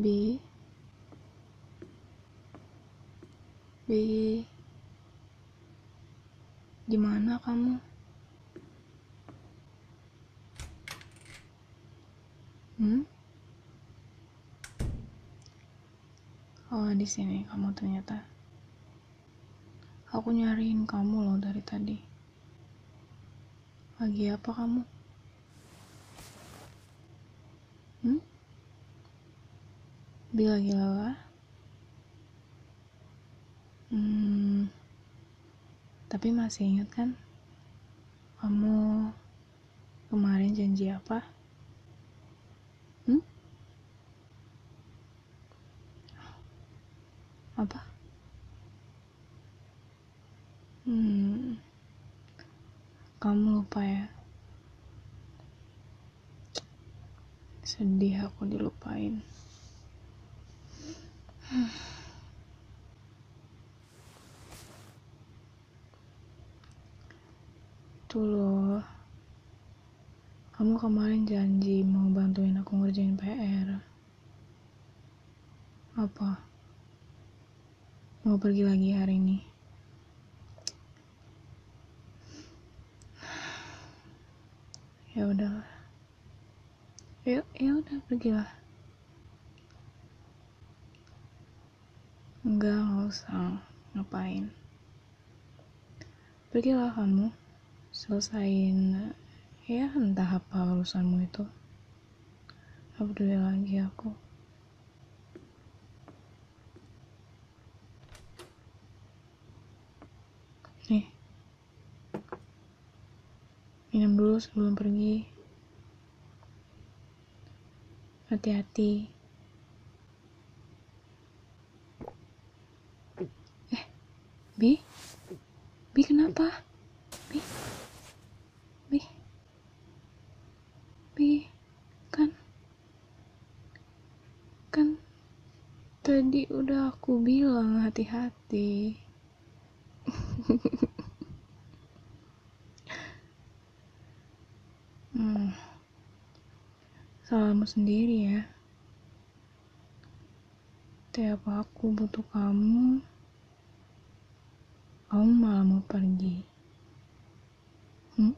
Bi Bi Gimana kamu? Hmm? Oh, di sini kamu ternyata. Aku nyariin kamu loh dari tadi. Lagi apa kamu? Hmm? Lagi lelah? Hmm, tapi masih ingat kan? Kamu kemarin janji apa? Hmm? Apa? Hmm, kamu lupa ya? Sedih aku dilupain. Tuh loh, kamu kemarin janji mau bantuin aku ngerjain PR. Apa? Mau pergi lagi hari ini? Ya udahlah. Yuk, ya udah pergilah. Enggak, nggak usah. Ngapain? Pergilah kamu. Selesain ya entah apa urusanmu itu. Gak peduli lagi aku. Nih. Minum dulu sebelum pergi. Hati-hati. Bi? Bi kenapa? Bi? Bi? Bi? Kan? Kan tadi udah aku bilang hati-hati. hmm. Salahmu sendiri ya. Tiap aku butuh kamu, kamu malah mau pergi. Hmm?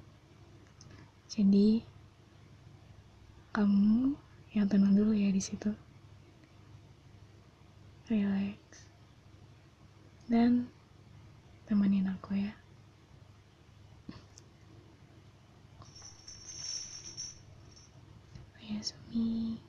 Jadi, kamu yang tenang dulu ya di situ. Relax. Dan temenin aku ya. Ayasumi.